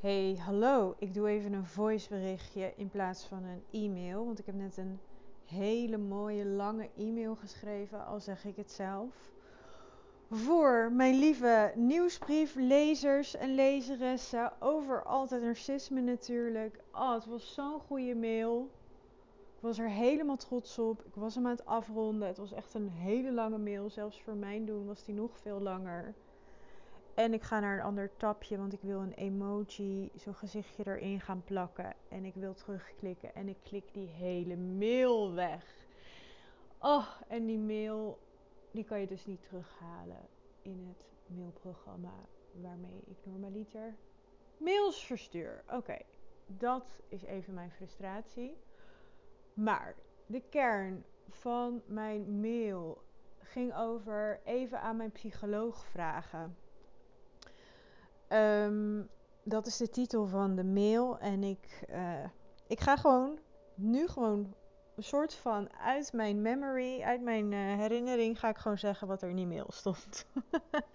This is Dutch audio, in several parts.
Hey, hallo. Ik doe even een voiceberichtje in plaats van een e-mail. Want ik heb net een hele mooie lange e-mail geschreven, al zeg ik het zelf. Voor mijn lieve nieuwsbrieflezers en lezeressen over altijd narcisme natuurlijk. Oh, het was zo'n goede mail. Ik was er helemaal trots op. Ik was hem aan het afronden. Het was echt een hele lange mail. Zelfs voor mijn doen was die nog veel langer. En ik ga naar een ander tapje, want ik wil een emoji, zo'n gezichtje erin gaan plakken. En ik wil terugklikken en ik klik die hele mail weg. Oh, en die mail, die kan je dus niet terughalen in het mailprogramma waarmee ik normaliter mails verstuur. Oké, dat is even mijn frustratie. Maar de kern van mijn mail ging over even aan mijn psycholoog vragen. Um, dat is de titel van de mail. En ik, uh, ik ga gewoon nu gewoon een soort van uit mijn memory, uit mijn uh, herinnering, ga ik gewoon zeggen wat er in die mail stond.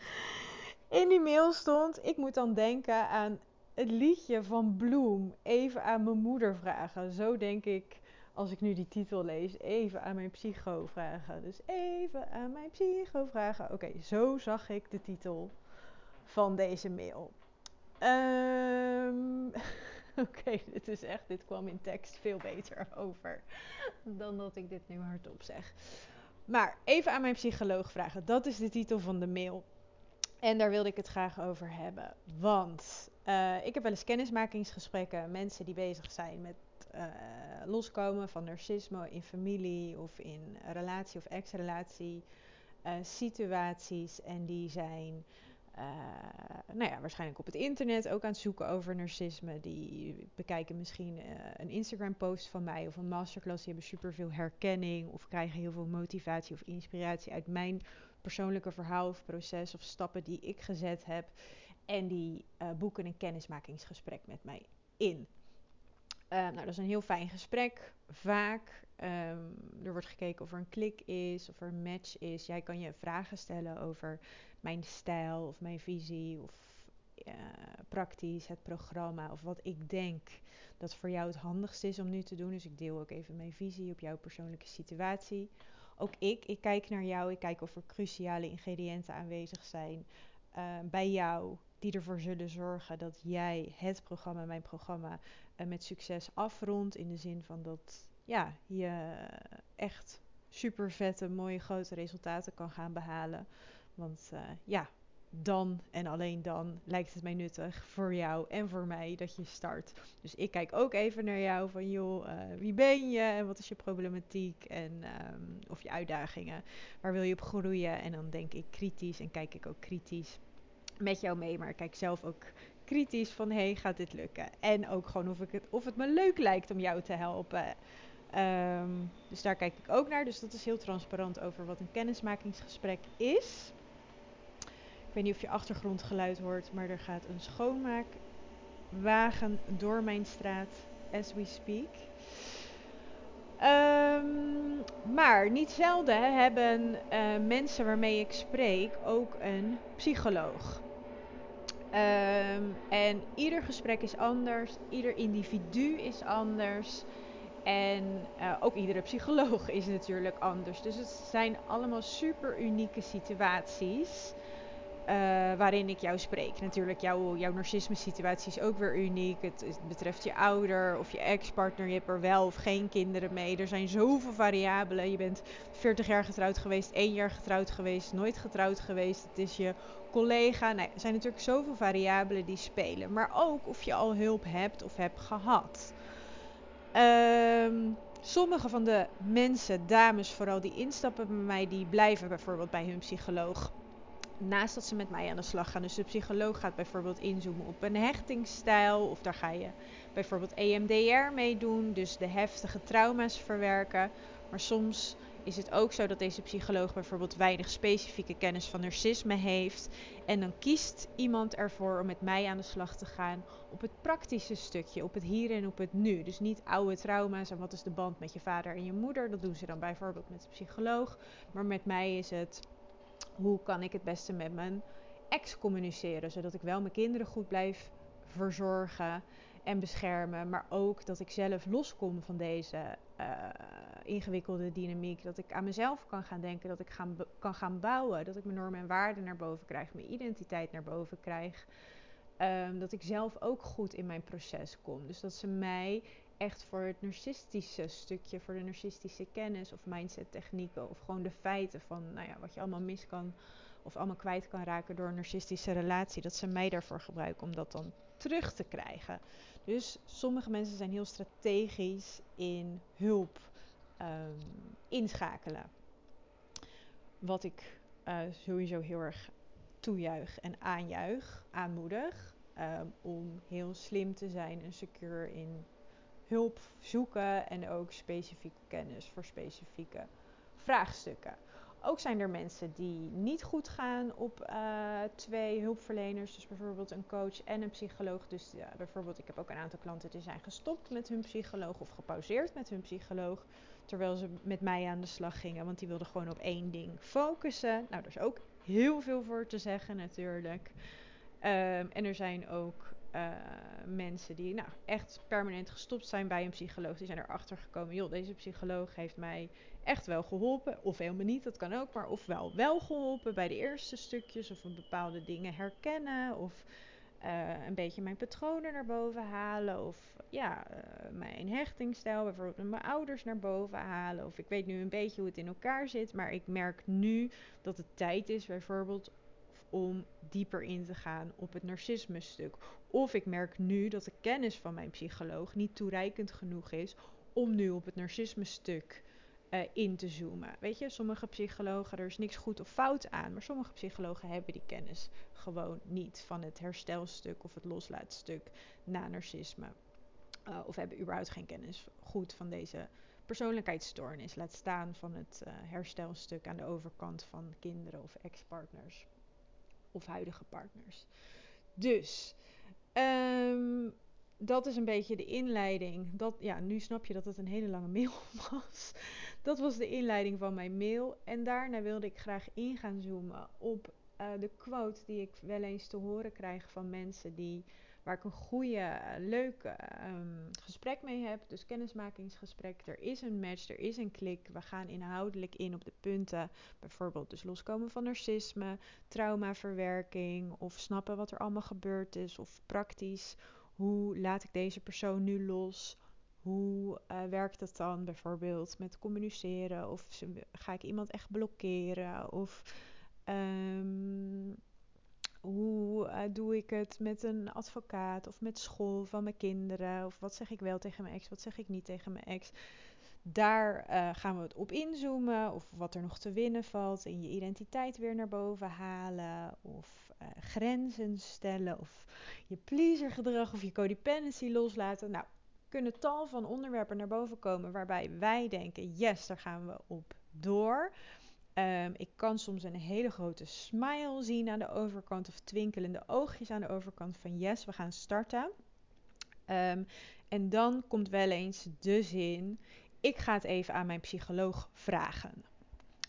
in die mail stond, ik moet dan denken aan het liedje van Bloem. Even aan mijn moeder vragen. Zo denk ik als ik nu die titel lees, even aan mijn psycho vragen. Dus even aan mijn psycho vragen. Oké, zo zag ik de titel van deze mail. Um, Oké, dit is echt, dit kwam in tekst veel beter over dan dat ik dit nu hardop zeg. Maar even aan mijn psycholoog vragen. Dat is de titel van de mail. En daar wilde ik het graag over hebben. Want uh, ik heb wel eens kennismakingsgesprekken. Mensen die bezig zijn met uh, loskomen van narcisme in familie of in relatie of ex-relatie uh, situaties. En die zijn nou ja, waarschijnlijk op het internet ook aan het zoeken over narcisme. Die bekijken misschien uh, een Instagram-post van mij of een masterclass. Die hebben superveel herkenning of krijgen heel veel motivatie of inspiratie uit mijn persoonlijke verhaal of proces of stappen die ik gezet heb. En die uh, boeken een kennismakingsgesprek met mij in. Nou, dat is een heel fijn gesprek. Vaak Um, er wordt gekeken of er een klik is, of er een match is. Jij kan je vragen stellen over mijn stijl of mijn visie of uh, praktisch het programma of wat ik denk dat voor jou het handigst is om nu te doen. Dus ik deel ook even mijn visie op jouw persoonlijke situatie. Ook ik, ik kijk naar jou, ik kijk of er cruciale ingrediënten aanwezig zijn uh, bij jou die ervoor zullen zorgen dat jij het programma, mijn programma, met succes afrondt. In de zin van dat ja, je echt super vette, mooie, grote resultaten kan gaan behalen. Want uh, ja, dan en alleen dan lijkt het mij nuttig voor jou en voor mij dat je start. Dus ik kijk ook even naar jou van joh, uh, wie ben je en wat is je problematiek en um, of je uitdagingen. Waar wil je op groeien? En dan denk ik kritisch en kijk ik ook kritisch met jou mee, maar kijk zelf ook kritisch van hey, gaat dit lukken? En ook gewoon of, ik het, of het me leuk lijkt om jou te helpen. Um, dus daar kijk ik ook naar. Dus dat is heel transparant over wat een kennismakingsgesprek is. Ik weet niet of je achtergrondgeluid hoort, maar er gaat een schoonmaakwagen door mijn straat as we speak. Um, maar niet zelden hebben uh, mensen waarmee ik spreek ook een psycholoog. Um, en ieder gesprek is anders, ieder individu is anders. En uh, ook iedere psycholoog is natuurlijk anders. Dus het zijn allemaal super unieke situaties. Uh, waarin ik jou spreek. Natuurlijk, jouw, jouw narcisme-situatie is ook weer uniek. Het, betreft je ouder of je ex-partner. Je hebt er wel of geen kinderen mee. Er zijn zoveel variabelen. Je bent 40 jaar getrouwd geweest, 1 jaar getrouwd geweest, nooit getrouwd geweest. Het is je collega. Nee, er zijn natuurlijk zoveel variabelen die spelen. Maar ook of je al hulp hebt of hebt gehad. Um, sommige van de mensen, dames vooral, die instappen bij mij, die blijven bijvoorbeeld bij hun psycholoog. Naast dat ze met mij aan de slag gaan. Dus de psycholoog gaat bijvoorbeeld inzoomen op een hechtingsstijl. Of daar ga je bijvoorbeeld EMDR mee doen. Dus de heftige trauma's verwerken. Maar soms is het ook zo dat deze psycholoog bijvoorbeeld weinig specifieke kennis van narcisme heeft. En dan kiest iemand ervoor om met mij aan de slag te gaan op het praktische stukje, op het hier en op het nu. Dus niet oude trauma's en wat is de band met je vader en je moeder. Dat doen ze dan bijvoorbeeld met de psycholoog. Maar met mij is het hoe kan ik het beste met mijn ex communiceren, zodat ik wel mijn kinderen goed blijf verzorgen en beschermen. Maar ook dat ik zelf loskom van deze uh, ingewikkelde dynamiek. Dat ik aan mezelf kan gaan denken, dat ik kan gaan bouwen. Dat ik mijn normen en waarden naar boven krijg, mijn identiteit naar boven krijg. Um, dat ik zelf ook goed in mijn proces kom. Dus dat ze mij echt voor het narcistische stukje, voor de narcistische kennis of mindset technieken of gewoon de feiten van nou ja, wat je allemaal mis kan of allemaal kwijt kan raken door een narcistische relatie, dat ze mij daarvoor gebruiken om dat dan terug te krijgen. Dus sommige mensen zijn heel strategisch in hulp um, inschakelen. Wat ik uh, sowieso heel erg toejuich en aanjuich, aanmoedig. Um, om heel slim te zijn en secure in hulp zoeken en ook specifieke kennis voor specifieke vraagstukken. Ook zijn er mensen die niet goed gaan op uh, twee hulpverleners. Dus bijvoorbeeld een coach en een psycholoog. Dus ja, bijvoorbeeld, ik heb ook een aantal klanten die zijn gestopt met hun psycholoog of gepauzeerd met hun psycholoog. Terwijl ze met mij aan de slag gingen. Want die wilden gewoon op één ding focussen. Nou, er is ook heel veel voor te zeggen natuurlijk. Um, en er zijn ook uh, mensen die nou, echt permanent gestopt zijn bij een psycholoog. Die zijn erachter gekomen, joh, deze psycholoog heeft mij echt wel geholpen. Of helemaal niet, dat kan ook. Maar ofwel wel geholpen bij de eerste stukjes. Of een bepaalde dingen herkennen. Of uh, een beetje mijn patronen naar boven halen. Of ja, uh, mijn hechtingstijl bijvoorbeeld mijn ouders naar boven halen. Of ik weet nu een beetje hoe het in elkaar zit. Maar ik merk nu dat het tijd is bijvoorbeeld om dieper in te gaan op het narcisme stuk. Of ik merk nu dat de kennis van mijn psycholoog niet toereikend genoeg is om nu op het narcisme stuk uh, in te zoomen. Weet je, sommige psychologen, er is niks goed of fout aan, maar sommige psychologen hebben die kennis gewoon niet van het herstelstuk of het loslaatstuk na narcisme. Uh, of hebben überhaupt geen kennis goed van deze persoonlijkheidsstoornis. Laat staan van het uh, herstelstuk aan de overkant van kinderen of ex-partners of huidige partners. Dus um, dat is een beetje de inleiding. Dat, ja, nu snap je dat het een hele lange mail was. Dat was de inleiding van mijn mail. En daarna wilde ik graag in gaan zoomen op uh, de quote die ik wel eens te horen krijg van mensen die, waar ik een goede, leuke um, gesprek mee heb. Dus kennismakingsgesprek. Er is een match, er is een klik. We gaan inhoudelijk in op de punten. Bijvoorbeeld dus loskomen van narcisme, traumaverwerking of snappen wat er allemaal gebeurd is. Of praktisch hoe laat ik deze persoon nu los? Hoe uh, werkt het dan bijvoorbeeld met communiceren? Of ga ik iemand echt blokkeren? Of um, hoe uh, doe ik het met een advocaat of met school van mijn kinderen? Of wat zeg ik wel tegen mijn ex? Wat zeg ik niet tegen mijn ex? Daar uh, gaan we het op inzoomen. Of wat er nog te winnen valt. En je identiteit weer naar boven halen. Of uh, grenzen stellen. Of je pleasergedrag of je codependency loslaten. Nou, kunnen tal van onderwerpen naar boven komen waarbij wij denken: yes, daar gaan we op door. Um, ik kan soms een hele grote smile zien aan de overkant of twinkelende oogjes aan de overkant van yes, we gaan starten. Um, en dan komt wel eens de zin: ik ga het even aan mijn psycholoog vragen.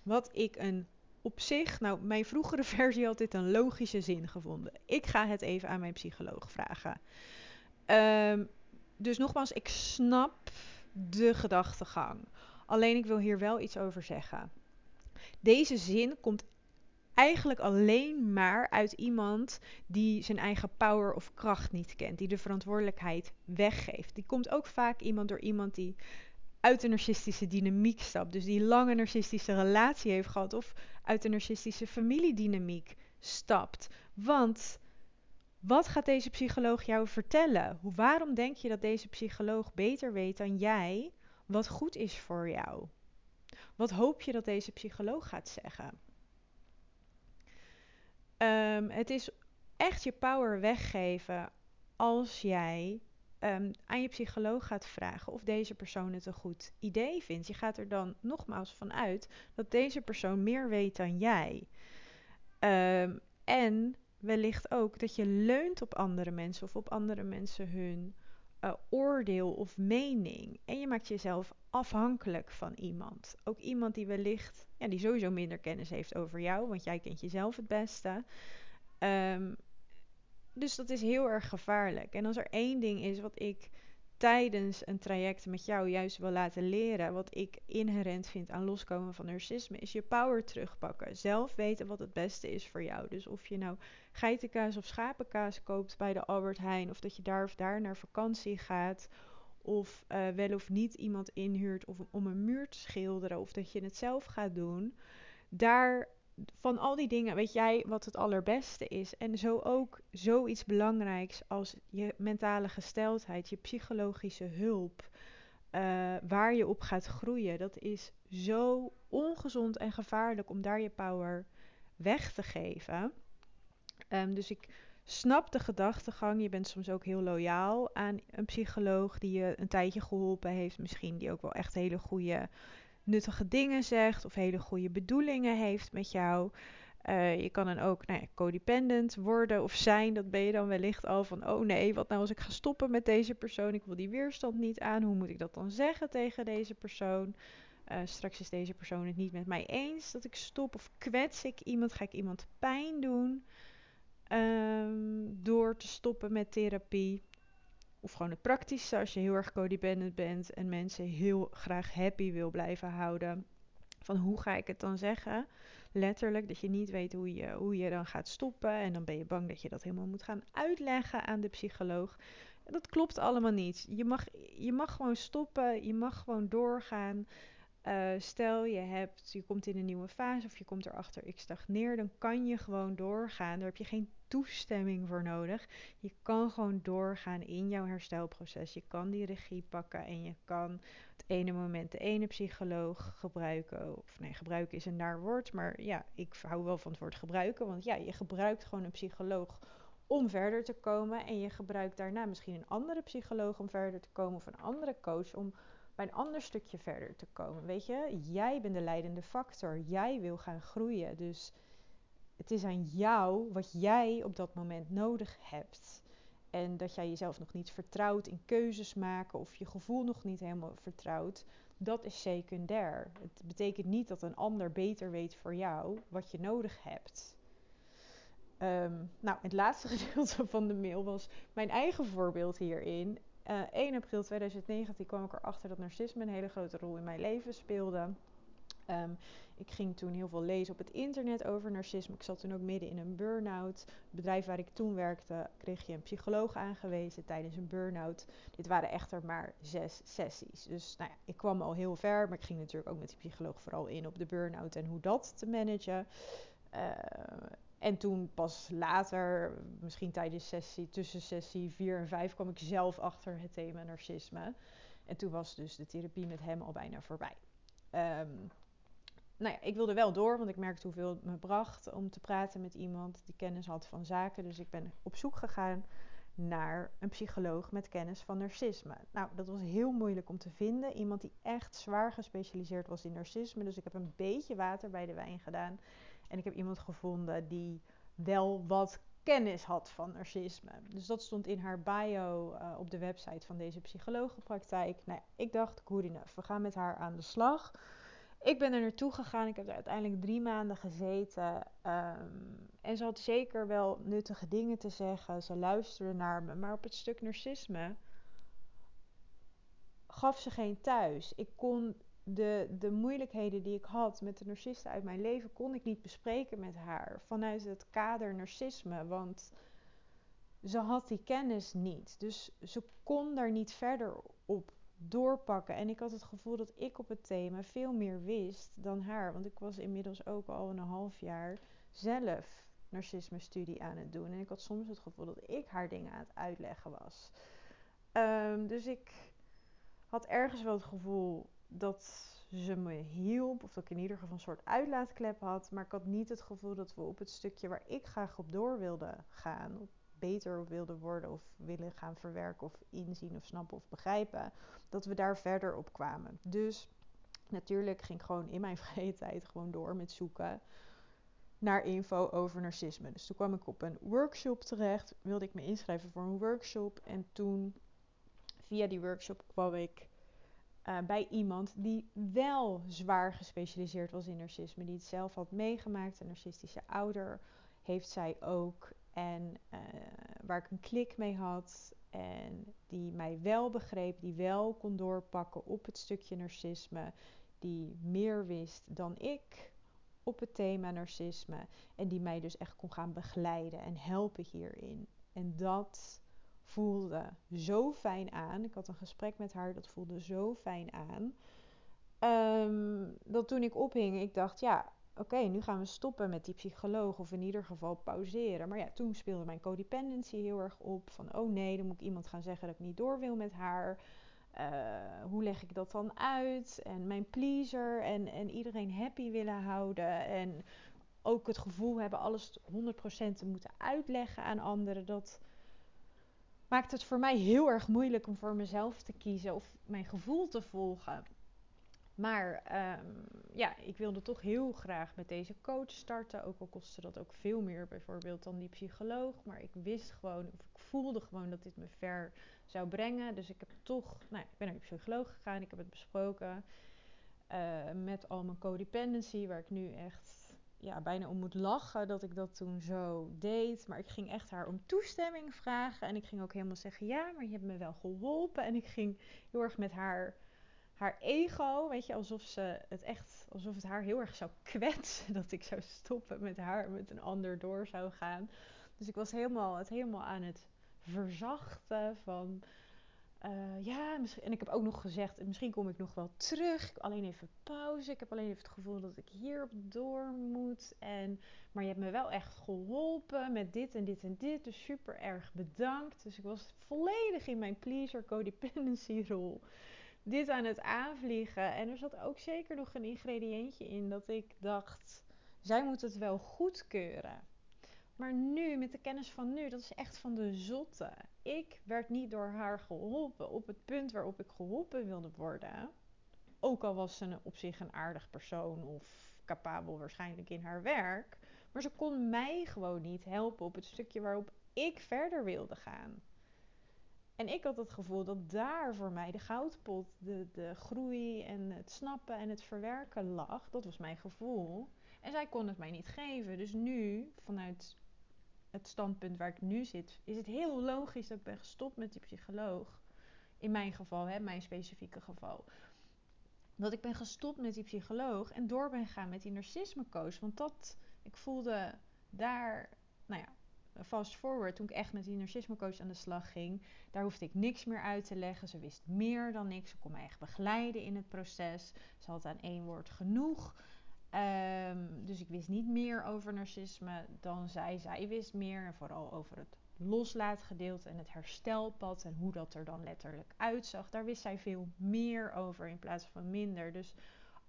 Wat ik een op zich, nou, mijn vroegere versie had dit een logische zin gevonden. Ik ga het even aan mijn psycholoog vragen. Um, dus nogmaals, ik snap de gedachtegang. Alleen ik wil hier wel iets over zeggen. Deze zin komt eigenlijk alleen maar uit iemand die zijn eigen power of kracht niet kent, die de verantwoordelijkheid weggeeft. Die komt ook vaak iemand door iemand die uit de narcistische dynamiek stapt. Dus die lange narcistische relatie heeft gehad of uit de narcistische familiedynamiek stapt. Want wat gaat deze psycholoog jou vertellen? Waarom denk je dat deze psycholoog beter weet dan jij wat goed is voor jou? Wat hoop je dat deze psycholoog gaat zeggen? Um, het is echt je power weggeven als jij um, aan je psycholoog gaat vragen of deze persoon het een goed idee vindt. Je gaat er dan nogmaals van uit dat deze persoon meer weet dan jij. Um, en wellicht ook dat je leunt op andere mensen of op andere mensen hun uh, oordeel of mening. En je maakt jezelf afhankelijk van iemand. Ook iemand die wellicht, ja, die sowieso minder kennis heeft over jou, want jij kent jezelf het beste. Um, dus dat is heel erg gevaarlijk. En als er één ding is wat ik tijdens een traject met jou juist wil laten leren, wat ik inherent vind aan loskomen van narcisme, is je power terugpakken. Zelf weten wat het beste is voor jou. Dus of je nou geitenkaas of schapenkaas koopt bij de Albert Heijn, of dat je daar of daar naar vakantie gaat, of uh, wel of niet iemand inhuurt of om een muur te schilderen, of dat je het zelf gaat doen. Daar van al die dingen weet jij wat het allerbeste is. En zo ook zoiets belangrijks als je mentale gesteldheid, je psychologische hulp, uh, waar je op gaat groeien. Dat is zo ongezond en gevaarlijk om daar je power weg te geven. Um, dus ik snap de gedachtegang. Je bent soms ook heel loyaal aan een psycholoog die je een tijdje geholpen heeft. Misschien die ook wel echt hele goede nuttige dingen zegt of hele goede bedoelingen heeft met jou. Uh, je kan dan ook nou ja, codependent worden of zijn. Dat ben je dan wellicht al van: oh nee, wat nou als ik ga stoppen met deze persoon? Ik wil die weerstand niet aan. Hoe moet ik dat dan zeggen tegen deze persoon? Uh, straks is deze persoon het niet met mij eens dat ik stop of kwets ik iemand, ga ik iemand pijn doen um, door te stoppen met therapie. Of gewoon het praktische, als je heel erg codependent bent en mensen heel graag happy wil blijven houden. Van hoe ga ik het dan zeggen? Letterlijk, dat je niet weet hoe je, hoe je dan gaat stoppen. En dan ben je bang dat je dat helemaal moet gaan uitleggen aan de psycholoog. Dat klopt allemaal niet. Je mag, je mag gewoon stoppen, je mag gewoon doorgaan. Uh, stel je hebt, je komt in een nieuwe fase of je komt erachter, ik stagneer, dan kan je gewoon doorgaan. Daar heb je geen toestemming voor nodig. Je kan gewoon doorgaan in jouw herstelproces. Je kan die regie pakken en je kan het ene moment de ene psycholoog gebruiken. Of nee, gebruiken is een naar woord, maar ja, ik hou wel van het woord gebruiken. Want ja, je gebruikt gewoon een psycholoog om verder te komen. En je gebruikt daarna misschien een andere psycholoog om verder te komen. Of een andere coach om bij een ander stukje verder te komen. Weet je, jij bent de leidende factor. Jij wil gaan groeien. Dus het is aan jou wat jij op dat moment nodig hebt. En dat jij jezelf nog niet vertrouwt in keuzes maken of je gevoel nog niet helemaal vertrouwt, dat is secundair. Het betekent niet dat een ander beter weet voor jou wat je nodig hebt. Um, nou, het laatste gedeelte van de mail was mijn eigen voorbeeld hierin. Uh, eh, 1 april 2019 kwam ik erachter dat narcisme een hele grote rol in mijn leven speelde. Um, ik ging toen heel veel lezen op het internet over narcisme. Ik zat toen ook midden in een burn-out. Het bedrijf waar ik toen werkte, kreeg je een psycholoog aangewezen tijdens een burn-out. Dit waren echter maar zes sessies. Dus nou ja, ik kwam al heel ver, maar ik ging natuurlijk ook met die psycholoog vooral in op de burn-out en hoe dat te managen. Uh, en toen pas later, misschien tijdens sessie, tussen sessie 4 en 5, kwam ik zelf achter het thema narcisme. En toen was dus de therapie met hem al bijna voorbij. Um, nou ja, ik wilde wel door, want ik merkte hoeveel het me bracht om te praten met iemand die kennis had van zaken. Dus ik ben op zoek gegaan naar een psycholoog met kennis van narcisme. Nou, dat was heel moeilijk om te vinden. Iemand die echt zwaar gespecialiseerd was in narcisme. Dus ik heb een beetje water bij de wijn gedaan. En ik heb iemand gevonden die wel wat kennis had van narcisme. Dus dat stond in haar bio uh, op de website van deze psychologenpraktijk. Nou, ik dacht, good enough. We gaan met haar aan de slag ik ben er naartoe gegaan. Ik heb er uiteindelijk drie maanden gezeten. Um, en ze had zeker wel nuttige dingen te zeggen. Ze luisterde naar me. Maar op het stuk narcisme gaf ze geen thuis. Ik kon de, de moeilijkheden die ik had met de narcisten uit mijn leven... kon ik niet bespreken met haar. Vanuit het kader narcisme. Want ze had die kennis niet. Dus ze kon daar niet verder op doorpakken. En ik had het gevoel dat ik op het thema veel meer wist dan haar. Want ik was inmiddels ook al een half jaar zelf narcisme-studie aan het doen. En ik had soms het gevoel dat ik haar dingen aan het uitleggen was. Um, dus ik had ergens wel het gevoel dat ze me hielp. Of dat ik in ieder geval een soort uitlaatklep had. Maar ik had niet het gevoel dat we op het stukje waar ik graag op door wilde gaan beter op wilden worden of willen gaan verwerken of inzien of snappen of begrijpen, dat we daar verder op kwamen. Dus natuurlijk ging ik gewoon in mijn vrije tijd gewoon door met zoeken naar info over narcisme. Dus toen kwam ik op een workshop terecht, wilde ik me inschrijven voor een workshop en toen via die workshop kwam ik uh, bij iemand die wel zwaar gespecialiseerd was in narcisme, die het zelf had meegemaakt, een narcistische ouder heeft zij ook. En uh, waar ik een klik mee had. En die mij wel begreep, die wel kon doorpakken op het stukje narcisme. Die meer wist dan ik op het thema narcisme. En die mij dus echt kon gaan begeleiden en helpen hierin. En dat voelde zo fijn aan. Ik had een gesprek met haar, dat voelde zo fijn aan. Um, dat toen ik ophing, ik dacht, ja, oké, nu gaan we stoppen met die psycholoog. Of in ieder geval pauzeren. Maar ja, toen speelde mijn codependency heel erg op. Van, oh nee, dan moet ik iemand gaan zeggen dat ik niet door wil met haar. Uh, hoe leg ik dat dan uit? En mijn pleaser en, en iedereen happy willen houden. En ook het gevoel hebben alles 100% te moeten uitleggen aan anderen. Dat maakt het voor mij heel erg moeilijk om voor mezelf te kiezen of mijn gevoel te volgen. Maar um, ja, ik wilde toch heel graag met deze coach starten. Ook al kostte dat ook veel meer bijvoorbeeld dan die psycholoog. Maar ik wist gewoon, of ik voelde gewoon dat dit me ver zou brengen. Dus ik heb toch, nou, ik ben naar de psycholoog gegaan. Ik heb het besproken uh, met al mijn codependency. Waar ik nu echt ja, bijna om moet lachen dat ik dat toen zo deed. Maar ik ging echt haar om toestemming vragen. En ik ging ook helemaal zeggen, ja, maar je hebt me wel geholpen. En ik ging heel erg met haar haar ego, weet je, alsof ze het echt, alsof het haar heel erg zou kwetsen dat ik zou stoppen met haar, met een ander door zou gaan. Dus ik was helemaal, het helemaal aan het verzachten van, uh, ja, en ik heb ook nog gezegd, misschien kom ik nog wel terug. Ik alleen even pauze. Ik heb alleen even het gevoel dat ik hierop door moet. En, maar je hebt me wel echt geholpen met dit en dit en dit. Dus super erg bedankt. Dus ik was volledig in mijn pleaser codependency rol dit aan het aanvliegen. En er zat ook zeker nog een ingrediëntje in dat ik dacht: zij moet het wel goedkeuren. Maar nu, met de kennis van nu, dat is echt van de zotte. Ik werd niet door haar geholpen op het punt waarop ik geholpen wilde worden. Ook al was ze op zich een aardig persoon of capabel waarschijnlijk in haar werk. Maar ze kon mij gewoon niet helpen op het stukje waarop ik verder wilde gaan. En ik had het gevoel dat daar voor mij de goudpot, de, de groei en het snappen en het verwerken lag. Dat was mijn gevoel. En zij kon het mij niet geven. Dus nu, vanuit het standpunt waar ik nu zit, is het heel logisch dat ik ben gestopt met die psycholoog. In mijn geval, hè, mijn specifieke geval. Dat ik ben gestopt met die psycholoog en door ben gegaan met die narcismecoach. Want dat, ik voelde daar, nou ja, fast forward, toen ik echt met die narcismecoach aan de slag ging, daar hoefde ik niks meer uit te leggen. Ze wist meer dan ik. Ze kon me echt begeleiden in het proces. Ze had aan één woord genoeg. Um, dus ik wist niet meer over narcisme dan zij. Zij wist meer. En vooral over het loslaatgedeelte en het herstelpad. En hoe dat er dan letterlijk uitzag. Daar wist zij veel meer over in plaats van minder. Dus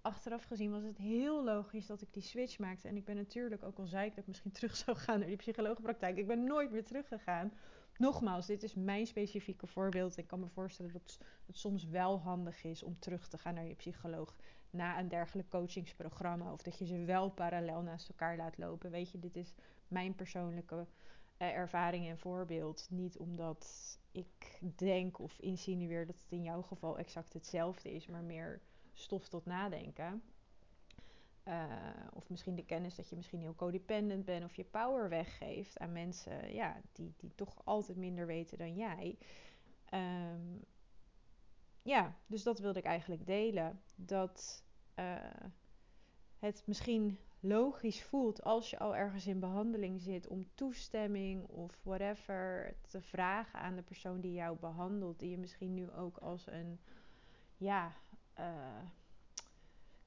achteraf gezien was het heel logisch dat ik die switch maakte. En ik ben natuurlijk, ook al zei ik dat ik misschien terug zou gaan naar die psychologenpraktijk, ik ben nooit meer teruggegaan. Nogmaals, dit is mijn specifieke voorbeeld. Ik kan me voorstellen dat het soms wel handig is om terug te gaan naar je psycholoog na een dergelijk coachingsprogramma. Of dat je ze wel parallel naast elkaar laat lopen. Weet je, dit is mijn persoonlijke eh, ervaring en voorbeeld. Niet omdat ik denk of insinueer dat het in jouw geval exact hetzelfde is, maar meer stof tot nadenken. Uh, of misschien de kennis dat je misschien heel codependent bent of je power weggeeft aan mensen ja, die, die toch altijd minder weten dan jij. Um, ja, dus dat wilde ik eigenlijk delen. Dat uh, het misschien logisch voelt als je al ergens in behandeling zit om toestemming of whatever te vragen aan de persoon die jou behandelt, die je misschien nu ook als een ja,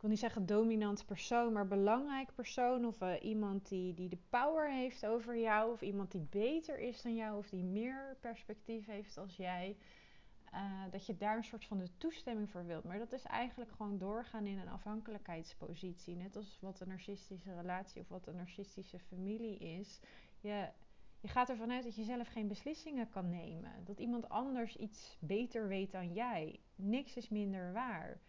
ik wil niet zeggen dominant persoon, maar belangrijk persoon. Of uh, iemand die, die de power heeft over jou. Of iemand die beter is dan jou. Of die meer perspectief heeft als jij. Uh, dat je daar een soort van de toestemming voor wilt. Maar dat is eigenlijk gewoon doorgaan in een afhankelijkheidspositie. Net als wat een narcistische relatie of wat een narcistische familie is. Je, je gaat ervan uit dat je zelf geen beslissingen kan nemen. Dat iemand anders iets beter weet dan jij. Niks is minder waar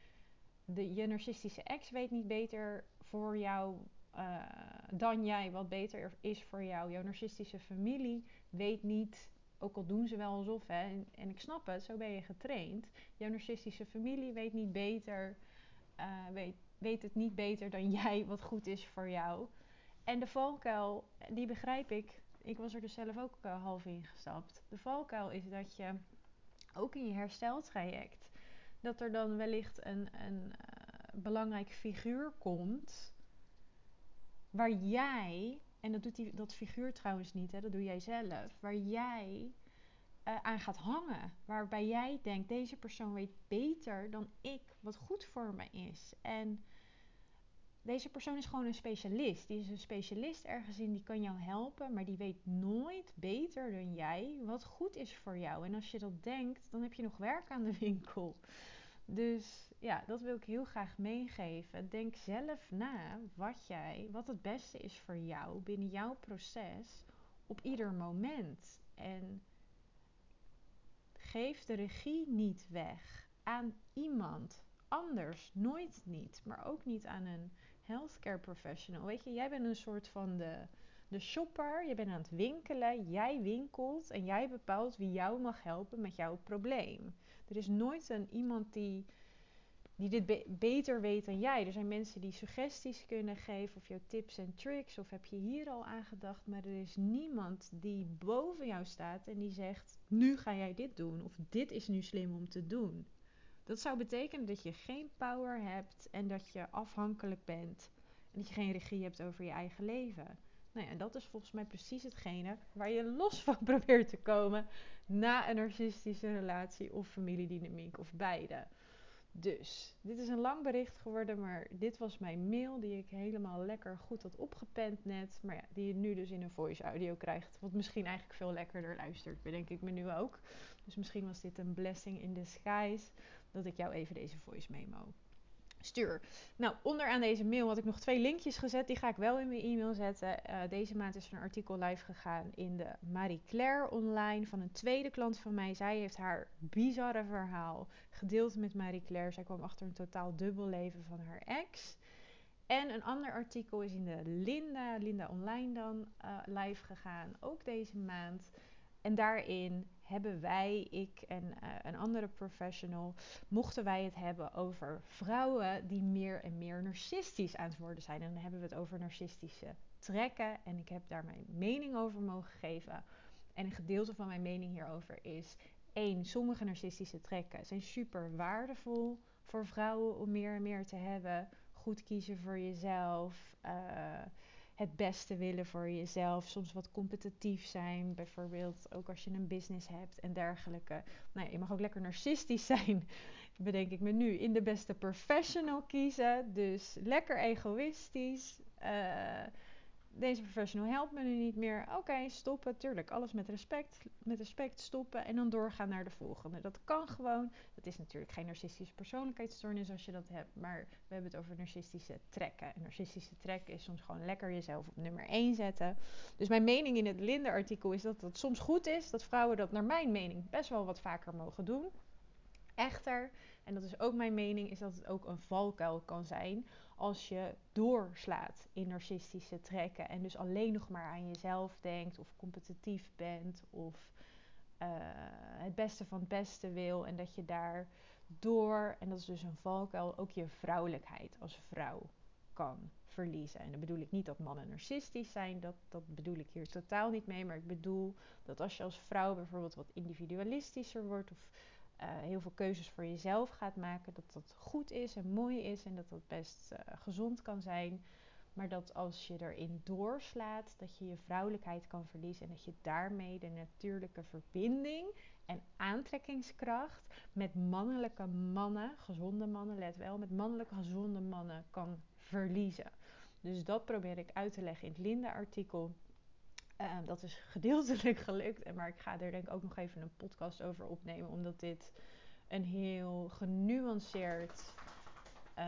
de, je narcistische ex weet niet beter voor jou uh, dan jij wat beter is voor jou. Jouw narcistische familie weet niet, ook al doen ze wel alsof, hè, en, ik snap het, zo ben je getraind. Jouw narcistische familie weet niet beter, uh, weet, weet het niet beter dan jij wat goed is voor jou. En de valkuil, die begrijp ik ik was er dus zelf ook uh, half ingestapt. De valkuil is dat je ook in je hersteltraject, dat er dan wellicht een, een uh, belangrijk figuur komt waar jij, en dat doet die, dat figuur trouwens niet, hè, dat doe jij zelf, waar jij uh, aan gaat hangen. Waarbij jij denkt, deze persoon weet beter dan ik wat goed voor me is. En deze persoon is gewoon een specialist. Die is een specialist ergens in, die kan jou helpen, maar die weet nooit beter dan jij wat goed is voor jou. En als je dat denkt, dan heb je nog werk aan de winkel. Dus ja, dat wil ik heel graag meegeven. Denk zelf na wat jij, wat het beste is voor jou binnen jouw proces op ieder moment. En geef de regie niet weg aan iemand anders. Nooit niet. Maar ook niet aan een healthcare professional. Weet je, jij bent een soort van de, de shopper. Je bent aan het winkelen. Jij winkelt en jij bepaalt wie jou mag helpen met jouw probleem. Er is nooit een iemand die, die dit beter weet dan jij. Er zijn mensen die suggesties kunnen geven of jouw tips en tricks. Of heb je hier al aan gedacht. Maar er is niemand die boven jou staat en die zegt: Nu ga jij dit doen. Of dit is nu slim om te doen. Dat zou betekenen dat je geen power hebt en dat je afhankelijk bent. En dat je geen regie hebt over je eigen leven. Nou ja, en dat is volgens mij precies hetgene waar je los van probeert te komen na een narcistische relatie of familiedynamiek of beide. Dus, dit is een lang bericht geworden, maar dit was mijn mail die ik helemaal lekker goed had opgepend net. Maar ja, die je nu dus in een voice audio krijgt. Wat misschien eigenlijk veel lekkerder luistert, bedenk ik me nu ook. Dus misschien was dit een blessing in disguise dat ik jou even deze voice memo stuur. Nou, onderaan deze mail had ik nog twee linkjes gezet. Die ga ik wel in mijn e-mail zetten. Uh, deze maand is er een artikel live gegaan in de Marie Claire online van een tweede klant van mij. Zij heeft haar bizarre verhaal gedeeld met Marie Claire. Zij kwam achter een totaal dubbel leven van haar ex. En een ander artikel is in de Linda, Linda Online dan, uh, live gegaan. Ook deze maand. En daarin hebben wij, ik en uh, een andere professional, mochten wij het hebben over vrouwen die meer en meer narcistisch aan het worden zijn. En dan hebben we het over narcistische trekken. En ik heb daar mijn mening over mogen geven. En een gedeelte van mijn mening hierover is: één, sommige narcistische trekken zijn super waardevol voor vrouwen om meer en meer te hebben. Goed kiezen voor jezelf. Uh, het beste willen voor jezelf. Soms wat competitief zijn. Bijvoorbeeld ook als je een business hebt en dergelijke. Nou ja, je mag ook lekker narcistisch zijn. Bedenk ik me nu. In de beste professional kiezen. Dus lekker egoïstisch. Uh, deze professional helpt me nu niet meer. Oké, stoppen. Tuurlijk, alles met respect. Met respect stoppen en dan doorgaan naar de volgende. Dat kan gewoon. Dat is natuurlijk geen narcistische persoonlijkheidsstoornis als je dat hebt. Maar we hebben het over narcistische trekken. En narcistische trekken is soms gewoon lekker jezelf op nummer 1 zetten. Dus mijn mening in het Linde-artikel is dat het soms goed is dat vrouwen dat naar mijn mening best wel wat vaker mogen doen. Echter, en dat is ook mijn mening, is dat het ook een valkuil kan zijn als je doorslaat in narcistische trekken en dus alleen nog maar aan jezelf denkt of competitief bent of uh, het beste van het beste wil en dat je daar door, en dat is dus een valkuil, ook je vrouwelijkheid als vrouw kan verliezen. En dan bedoel ik niet dat mannen narcistisch zijn, dat, dat bedoel ik hier totaal niet mee, maar ik bedoel dat als je als vrouw bijvoorbeeld wat individualistischer wordt of heel veel keuzes voor jezelf gaat maken, dat dat goed is en mooi is en dat dat best uh, gezond kan zijn. Maar dat als je erin doorslaat, dat je je vrouwelijkheid kan verliezen en dat je daarmee de natuurlijke verbinding en aantrekkingskracht met mannelijke mannen, gezonde mannen, let wel, met mannelijke gezonde mannen kan verliezen. Dus dat probeer ik uit te leggen in het Linda-artikel. Uh, dat is gedeeltelijk gelukt. Maar ik ga er denk ik ook nog even een podcast over opnemen. Omdat dit een heel genuanceerd. Uh,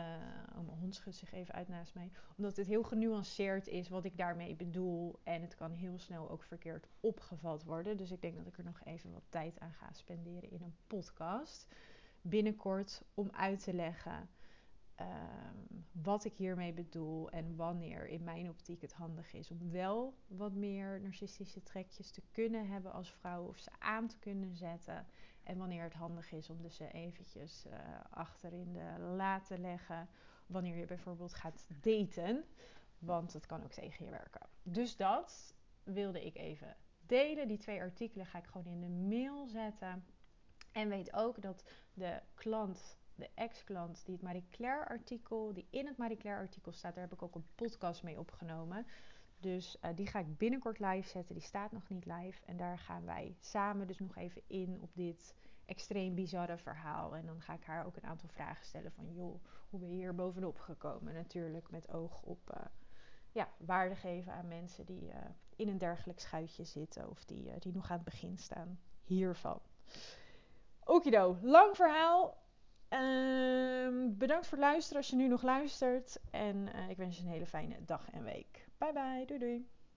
oh, mijn hond schudt zich even uit naast mij. Omdat dit heel genuanceerd is wat ik daarmee bedoel. En het kan heel snel ook verkeerd opgevat worden. Dus ik denk dat ik er nog even wat tijd aan ga spenderen in een podcast. Binnenkort om uit te leggen Um, wat ik hiermee bedoel en wanneer in mijn optiek het handig is om wel wat meer narcistische trekjes te kunnen hebben als vrouw of ze aan te kunnen zetten. En wanneer het handig is om ze eventjes uh, achter in de la te leggen. Wanneer je bijvoorbeeld gaat daten, want het kan ook tegen je werken. Dus dat. wilde ik even delen. Die twee artikelen ga ik gewoon in de mail zetten. En weet ook dat de klant, de ex-klant, die het Marie Claire artikel, die in het Marie Claire artikel staat, daar heb ik ook een podcast mee opgenomen. Dus uh, die ga ik binnenkort live zetten. Die staat nog niet live. En daar gaan wij samen dus nog even in op dit extreem bizarre verhaal. En dan ga ik haar ook een aantal vragen stellen van... joh, hoe ben je hier bovenop gekomen? Natuurlijk met oog op uh, ja, waarde geven aan mensen die uh, in een dergelijk schuitje zitten... of die, die nog aan het begin staan hiervan. Okido, lang verhaal. Uh, bedankt voor het luisteren als je nu nog luistert. En ik wens je een hele fijne dag en week. Bye bye, doei doei.